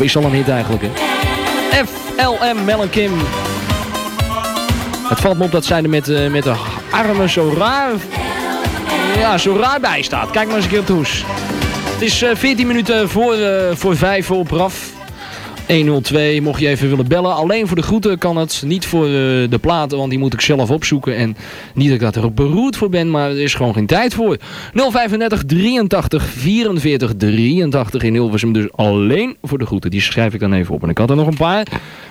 Is al een hit eigenlijk, hè? FLM Mel Kim. Het valt me op dat zij er met, uh, met de armen zo raar... Ja, zo raar bij staat. Kijk maar eens een keer op de hoes. Het is uh, 14 minuten voor, uh, voor 5 op RAF. 102, mocht je even willen bellen. Alleen voor de groeten kan het, niet voor uh, de platen, want die moet ik zelf opzoeken. En niet dat ik er beroerd voor ben, maar er is gewoon geen tijd voor. 035 83 44 83 in Hilversum, dus alleen voor de groeten. Die schrijf ik dan even op. En ik had er nog een paar.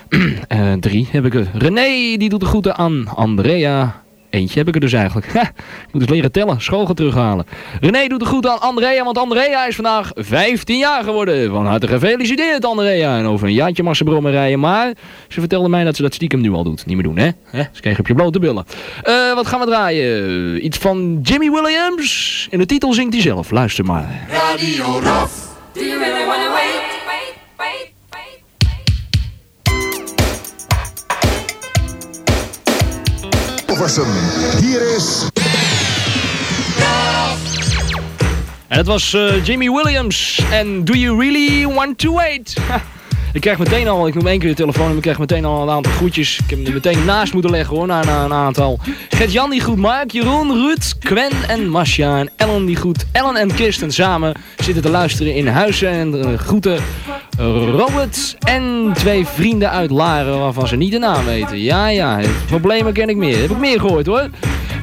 uh, drie heb ik er. René, die doet de groeten aan Andrea. Eentje heb ik er dus eigenlijk. ik moet eens leren tellen, school gaan terughalen. René doet de goed aan Andrea, want Andrea is vandaag 15 jaar geworden. Van harte gefeliciteerd Andrea. En over een jaartje mag ze brommen rijden, maar ze vertelde mij dat ze dat stiekem nu al doet. Niet meer doen, hè? Ze kreeg op je blote billen. Uh, wat gaan we draaien? Iets van Jimmy Williams. In de titel zingt hij zelf. Luister maar. Radio Raf. Hier is... En het was uh, Jimmy Williams. En Do You Really Want To Wait? Ik krijg meteen al, ik noem één keer de telefoon en ik krijg meteen al een aantal groetjes. Ik heb hem meteen naast moeten leggen hoor, na, een aantal. Gert-Jan die goed, Mark, Jeroen, Ruud, Gwen en Masja en Ellen die goed. Ellen en Kirsten samen zitten te luisteren in huizen en uh, groeten Robert en twee vrienden uit Laren waarvan ze niet de naam weten. Ja, ja, problemen ken ik meer. Heb ik meer gehoord hoor.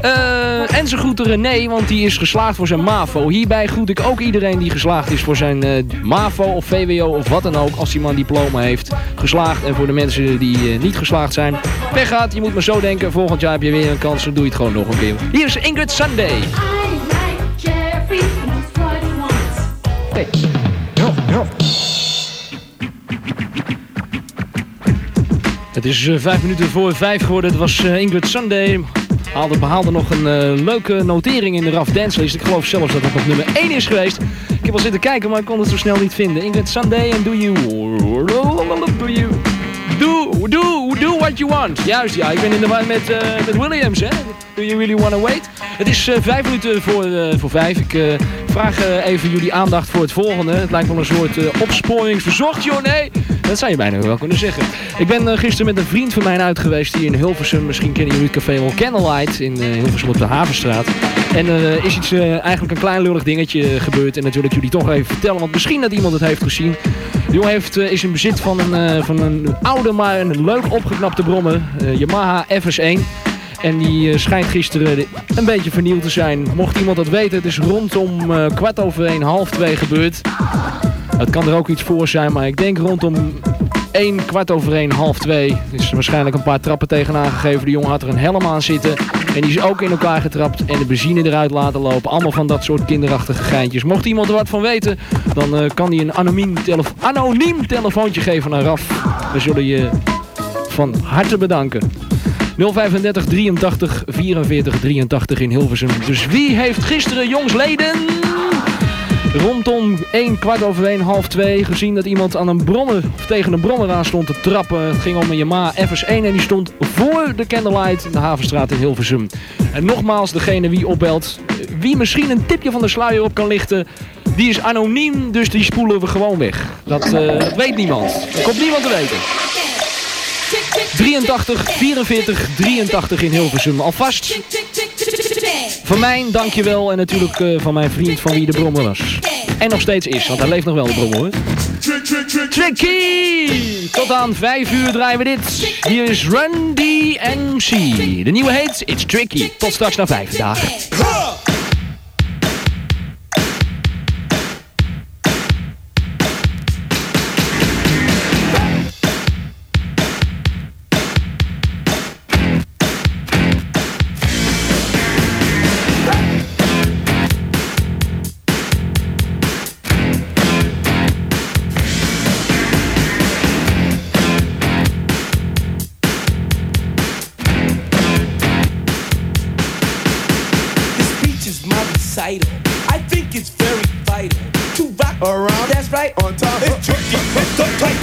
Uh, en ze groeten René, want die is geslaagd voor zijn MAVO. Hierbij groet ik ook iedereen die geslaagd is voor zijn uh, MAVO of VWO of wat dan ook. Als die man diploma heeft geslaagd. En voor de mensen die uh, niet geslaagd zijn, pech gaat. Je moet maar zo denken, volgend jaar heb je weer een kans. Dan doe je het gewoon nog een keer. Hier is Ingrid Sunday. I like. Hey. Ja, ja. Het is uh, vijf minuten voor vijf geworden. Het was uh, Ingrid Sunday. Haalde, behaalde nog een uh, leuke notering in de RAF Dance List. Ik geloof zelfs dat het nog nummer 1 is geweest. Ik heb al zitten kijken, maar ik kon het zo snel niet vinden. Ingrid Sunday en Do You... Do. Do, do, what you want. Juist, ja. Ik ben in de war met, uh, met Williams, hè. Do you really wanna wait? Het is uh, vijf minuten voor, voor vijf. Ik vraag even jullie aandacht voor het volgende. Het lijkt wel een soort opsporingsverzocht, joh. Nee, dat zou je bijna wel kunnen zeggen. Ik ben gisteren met een vriend van mij uit geweest hier in Hilversum. Misschien kennen jullie het café wel Candlelight in Hilversum op de Havenstraat. En er is iets, eigenlijk een klein lullig dingetje gebeurd. En ik jullie toch even vertellen. Want misschien dat iemand het heeft gezien. De jongen heeft, is in bezit van een, van een oude, maar een leuk opgeknapte brommer. Yamaha FS1. En die uh, schijnt gisteren een beetje vernield te zijn. Mocht iemand dat weten, het is rondom uh, kwart over één, half twee gebeurd. Het kan er ook iets voor zijn, maar ik denk rondom 1, kwart over 1, half 2. Er is waarschijnlijk een paar trappen tegenaan gegeven. De jongen had er een helm aan zitten. En die is ook in elkaar getrapt en de benzine eruit laten lopen. Allemaal van dat soort kinderachtige geintjes. Mocht iemand er wat van weten, dan uh, kan hij een anoniem, telefo anoniem telefoontje geven naar RAF. We zullen je van harte bedanken. 035 83 44 83 in Hilversum. Dus wie heeft gisteren jongsleden rondom 1 kwart over 1, half 2 gezien dat iemand aan een brommer of tegen een brommer aan stond te trappen. Het ging om een Yamaha FS1 en die stond voor de Candlelight in de Havenstraat in Hilversum. En nogmaals, degene wie opbelt, wie misschien een tipje van de sluier op kan lichten, die is anoniem, dus die spoelen we gewoon weg. Dat, dat weet niemand. Dat komt niemand te weten. 83, 44, 83 in Hilversum. Alvast van mij dankjewel en natuurlijk uh, van mijn vriend van wie de brommer was. En nog steeds is, want hij leeft nog wel de brommer hoor. Tricky! Tot aan 5 uur draaien we dit. Hier is Run DMC. De nieuwe heet It's Tricky. Tot straks na 5 dagen.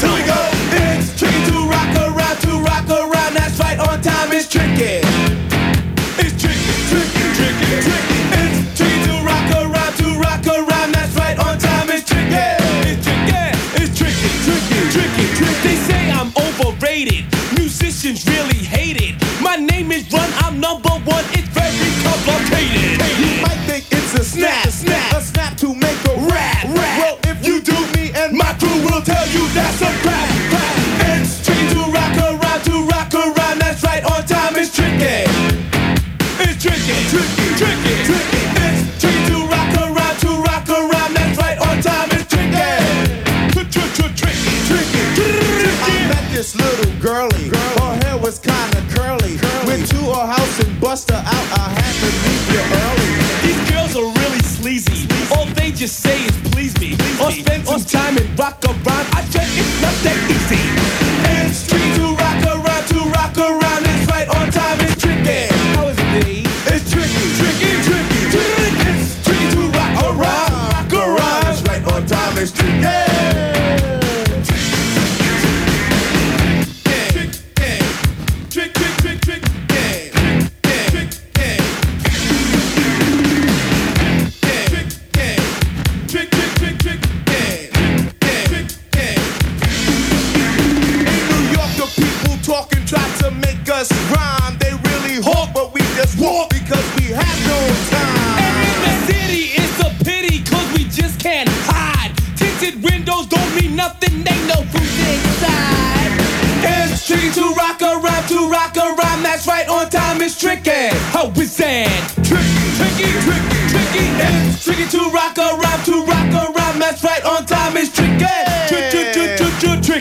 till we go. It's tricky to rock around, to rock around. That's right, on time is tricky. It's tricky, tricky, tricky, tricky. It's tricky to rock around, to rock around. That's right, on time. It's tricky, it's tricky, tricky, tricky. They say I'm overrated. Musicians really hate it. My name is Run, I'm number one. It's very complicated. Hey,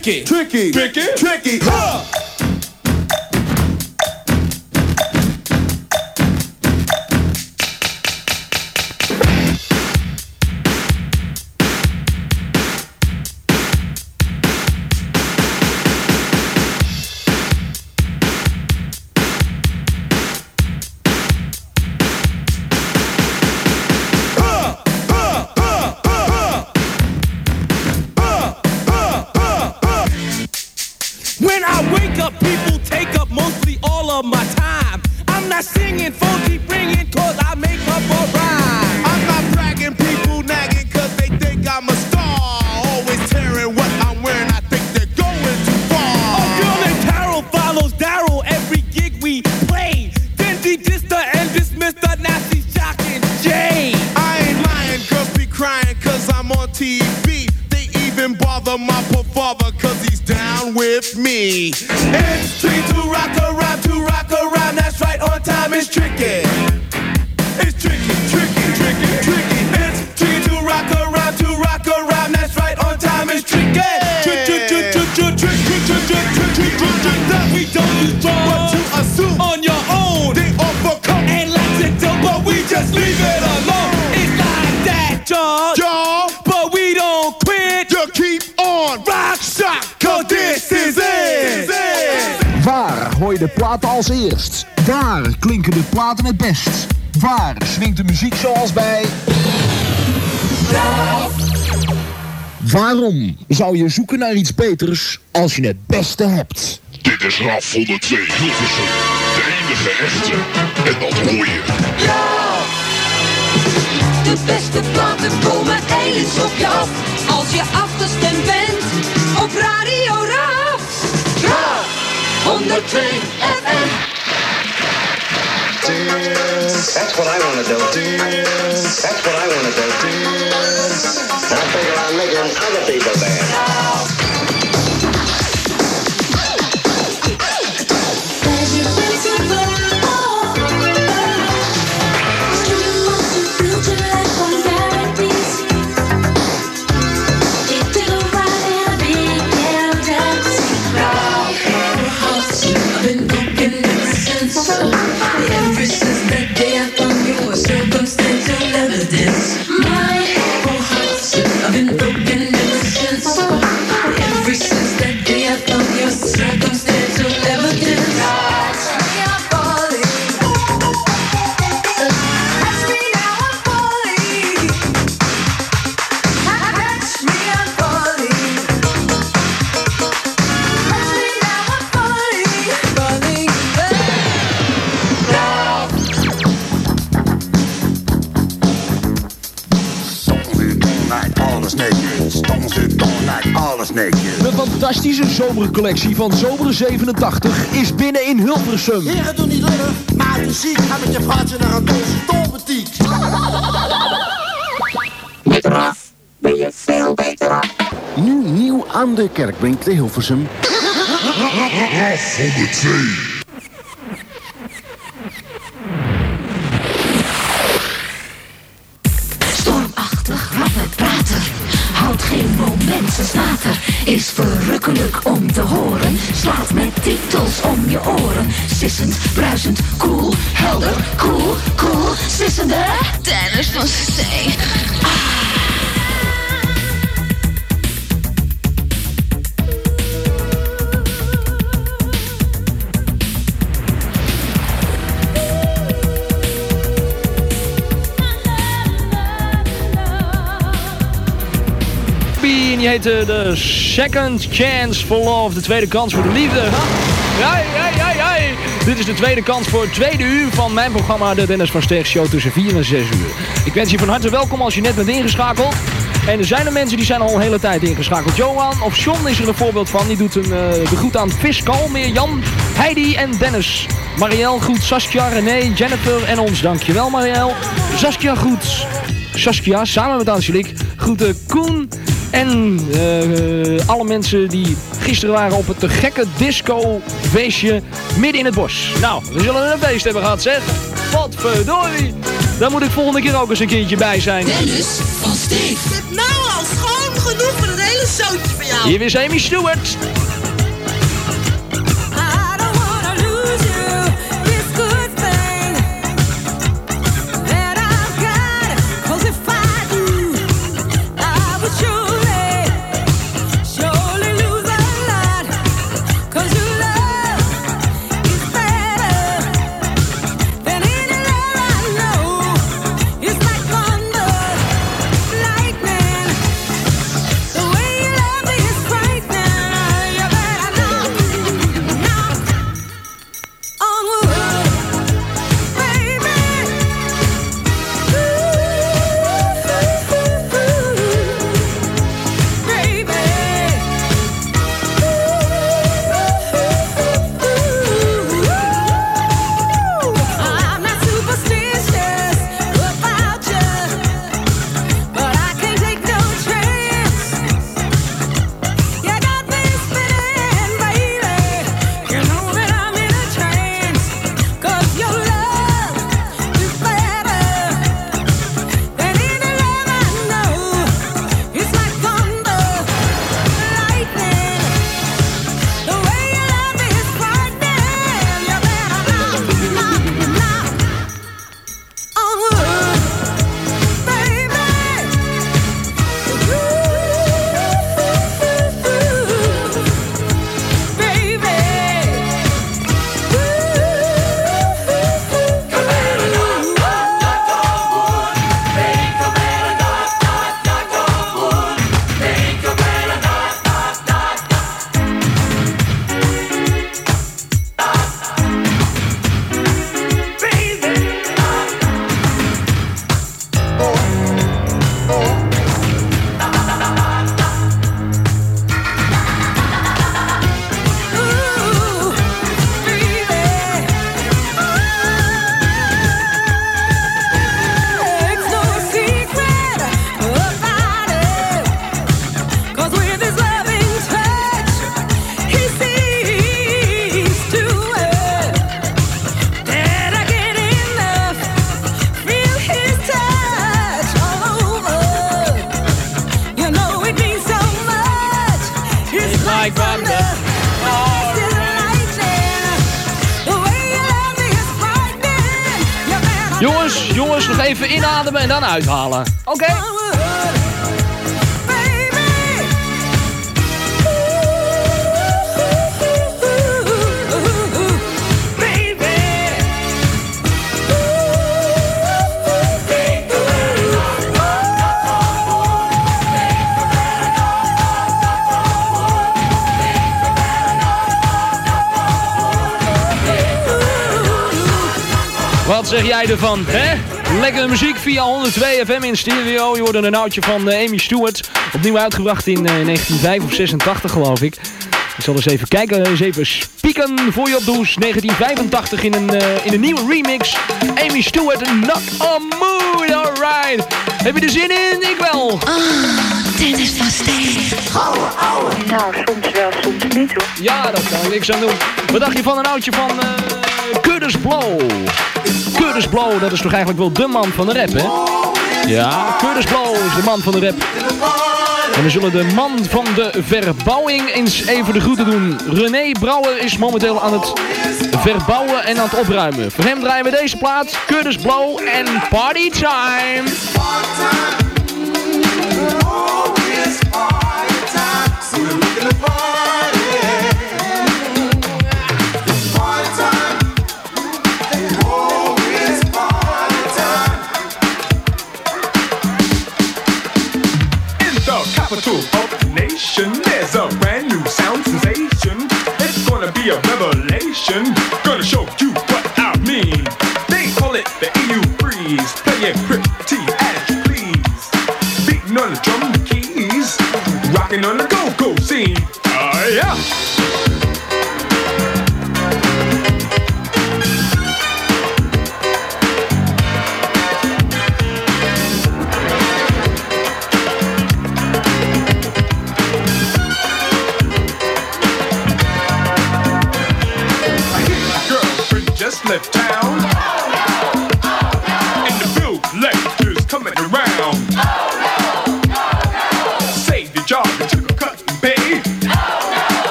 tricky, tricky, tricky, tricky. Huh. with me. It's tricky to rock around, to rock around. That's right, on time is tricky. It's tricky, tricky, tricky, tricky. It's tricky to rock around, to rock around. That's right, on time is tricky. That we don't use what to assume on your own. They overcome and lots of dope, but we just leave it alone. It's like that, y'all. But we don't quit. You keep on rock, shock, cause this is. de platen als eerst. Daar klinken de platen het best. Waar swingt de muziek zoals bij... Waarom zou je zoeken naar iets beters als je het beste hebt? Dit is RAF 102 Hilversum, de enige echte. En dat hoor je. Ja. De beste platen komen eens op je af. Als je afgestemd bent op Radio RAF. on the train FM. That's what I want to do. Dance. That's what I want to do. Dance. I figure I'm making other people dance. this. My fantastische zomercollectie van Zomer 87 is binnen in Hilversum. Heren, doe niet lullen, maar het is ziek. Ga met je vrouwtje naar een doosje tolbetiek. Met Raf ben je veel beter af. Nu nieuw aan de Kerkbrink te Hilversum. Raf 102. Verrukkelijk om te horen. Slaat met titels om je oren. Sissend, bruisend, cool, helder, cool, cool. Sissende. Dennis van Steen. En die heette de Second Chance for Love. De tweede kans voor de liefde. Ja, ja, ja, ja. Dit is de tweede kans voor het tweede uur van mijn programma De Dennis van Sterk Show tussen 4 en 6 uur. Ik wens je van harte welkom als je net bent ingeschakeld. En er zijn er mensen die zijn al een hele tijd ingeschakeld. Johan of John is er een voorbeeld van. Die doet een, de groet aan Fiscal, meer Jan, Heidi en Dennis. Marielle groet Saskia, René, Jennifer en ons. Dankjewel Marielle. Saskia groet Saskia samen met Angelique. Groeten Koen en eh, alle mensen die gisteren waren op het te gekke disco feestje midden in het bos. Nou, we zullen een feest hebben gehad zeg. Wat verdorie. Daar moet ik volgende keer ook eens een keertje bij zijn. Dennis van Steen. Nou al schoon genoeg voor het hele zootje van jou. Hier is Amy Stewart. Jongens, jongens, nog even inademen en dan uithalen. Oké. Wat zeg jij ervan, hè? Lekkere muziek via 102 FM in stereo. Je hoorde een oudje van eh, Amy Stewart. Opnieuw uitgebracht in eh, 1985 of 86 geloof ik. Ik zal eens even kijken, eens even spieken voor je op does. 1985 in een, eh, in een nieuwe remix. Amy Stewart, Not on Mood, alright. Heb je er zin in? Ik wel. Dit is van Steve. Nou, soms wel, soms niet hoor. Ja, dat kan ik niks aan doen. Wat dacht je van een oudje van eh Curtis Blow? Curtis Blow, dat is toch eigenlijk wel de man van de rap, hè? Ja, Curtis Blow is de man van de rap. En we zullen de man van de verbouwing eens even de groeten doen. René Brouwer is momenteel aan het verbouwen en aan het opruimen. Voor hem draaien we deze plaat, Curtis Blow en Party Time. In capital of the nation, there's a brand new sound sensation. It's gonna be a revelation. Gonna show you what I mean. They call it the EU freeze. Play it pretty as you please. Beating on the drum keys. Rocking on the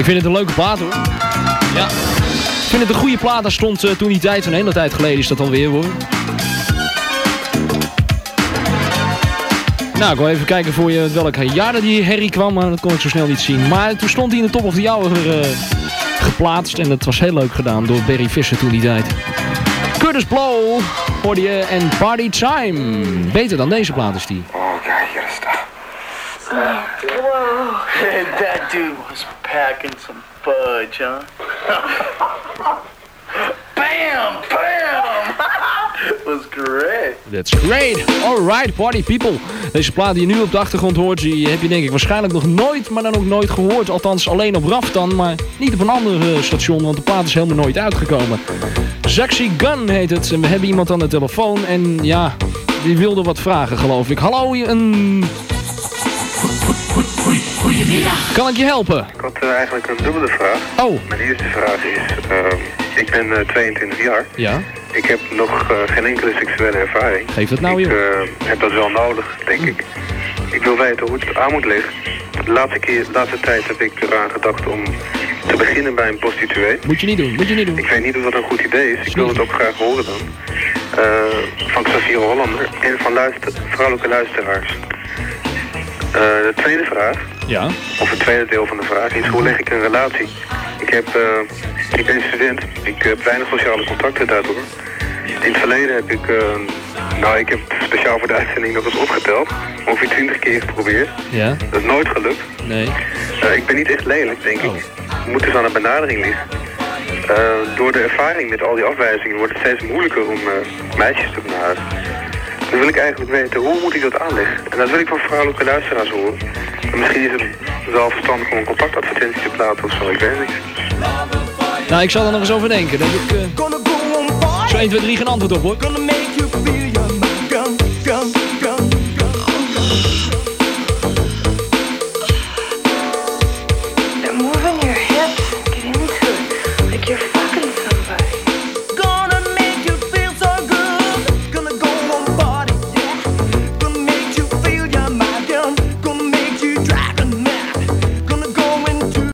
Ik vind het een leuke plaat hoor. Ja. Ik vind het een goede plaat. Daar stond eh, toen die tijd, een hele tijd geleden is dat alweer hoor. Nou, ik wil even kijken voor je welke jaren die herrie kwam, maar dat kon ik zo snel niet zien. Maar toen stond hij in de top of the hour eh, geplaatst en dat was heel leuk gedaan door Barry Visser toen die tijd. Curtis Blow hoorde je en Party Time. Beter dan deze plaat is die. Oh, God, you gotta stop. Whoa. that dude was packing some fudge, huh? bam! Bam! was great. That's great. Alright, party people. Deze plaat die je nu op de achtergrond hoort, die heb je denk ik waarschijnlijk nog nooit, maar dan ook nooit gehoord. Althans alleen op RAF dan, maar niet op een ander station, want de plaat is helemaal nooit uitgekomen. Zaxi Gun heet het. En we hebben iemand aan de telefoon en ja, die wilde wat vragen geloof ik. Hallo, een... Goedemiddag. Kan ik je helpen? Ik had eh, eigenlijk een dubbele vraag. Oh. Mijn eerste vraag is, ehm, ik ben eh, 22 jaar. Ja? Ik heb nog eh, geen enkele seksuele ervaring. Geef het nou, ik, joh. eh, heb dat wel nodig, denk ik. Ik wil weten hoe het aan moet liggen. De laatste, keer, de laatste tijd heb ik eraan gedacht om te beginnen bij een prostituee. Moet je niet doen, moet je niet doen. Ik weet niet of dat een goed idee is. Ik wil het ook graag horen dan. Eh, van Xavier Hollander en van luister, vrouwelijke luisteraars. Eh, de tweede vraag, Ja? of het tweede deel van de vraag, is hoe leg ik een relatie? Ik, heb, eh, ik ben student, ik heb weinig sociale contacten daardoor. In het verleden heb ik, eh, nou ik heb speciaal voor de uitzending nog eens opgeteld, ongeveer 20 keer geprobeerd. Ja? Dat is nooit gelukt. Nee. Ik ben niet echt lelijk, denk ik. Het moet dus aan de benadering liggen. Door de ervaring met al die afwijzingen wordt het steeds moeilijker om meisjes te benaderen. Dan wil ik eigenlijk weten, hoe moet ik dat aanleggen? En dat wil ik van vrouwelijke luisteraars horen. En misschien is het wel verstandig om een contactadvertentie te plaatsen of zo, ik weet het niet. Nou, ik zal er nog eens over denken. Heb ik eh, zo 1, 2, 3 geen antwoord op hoor.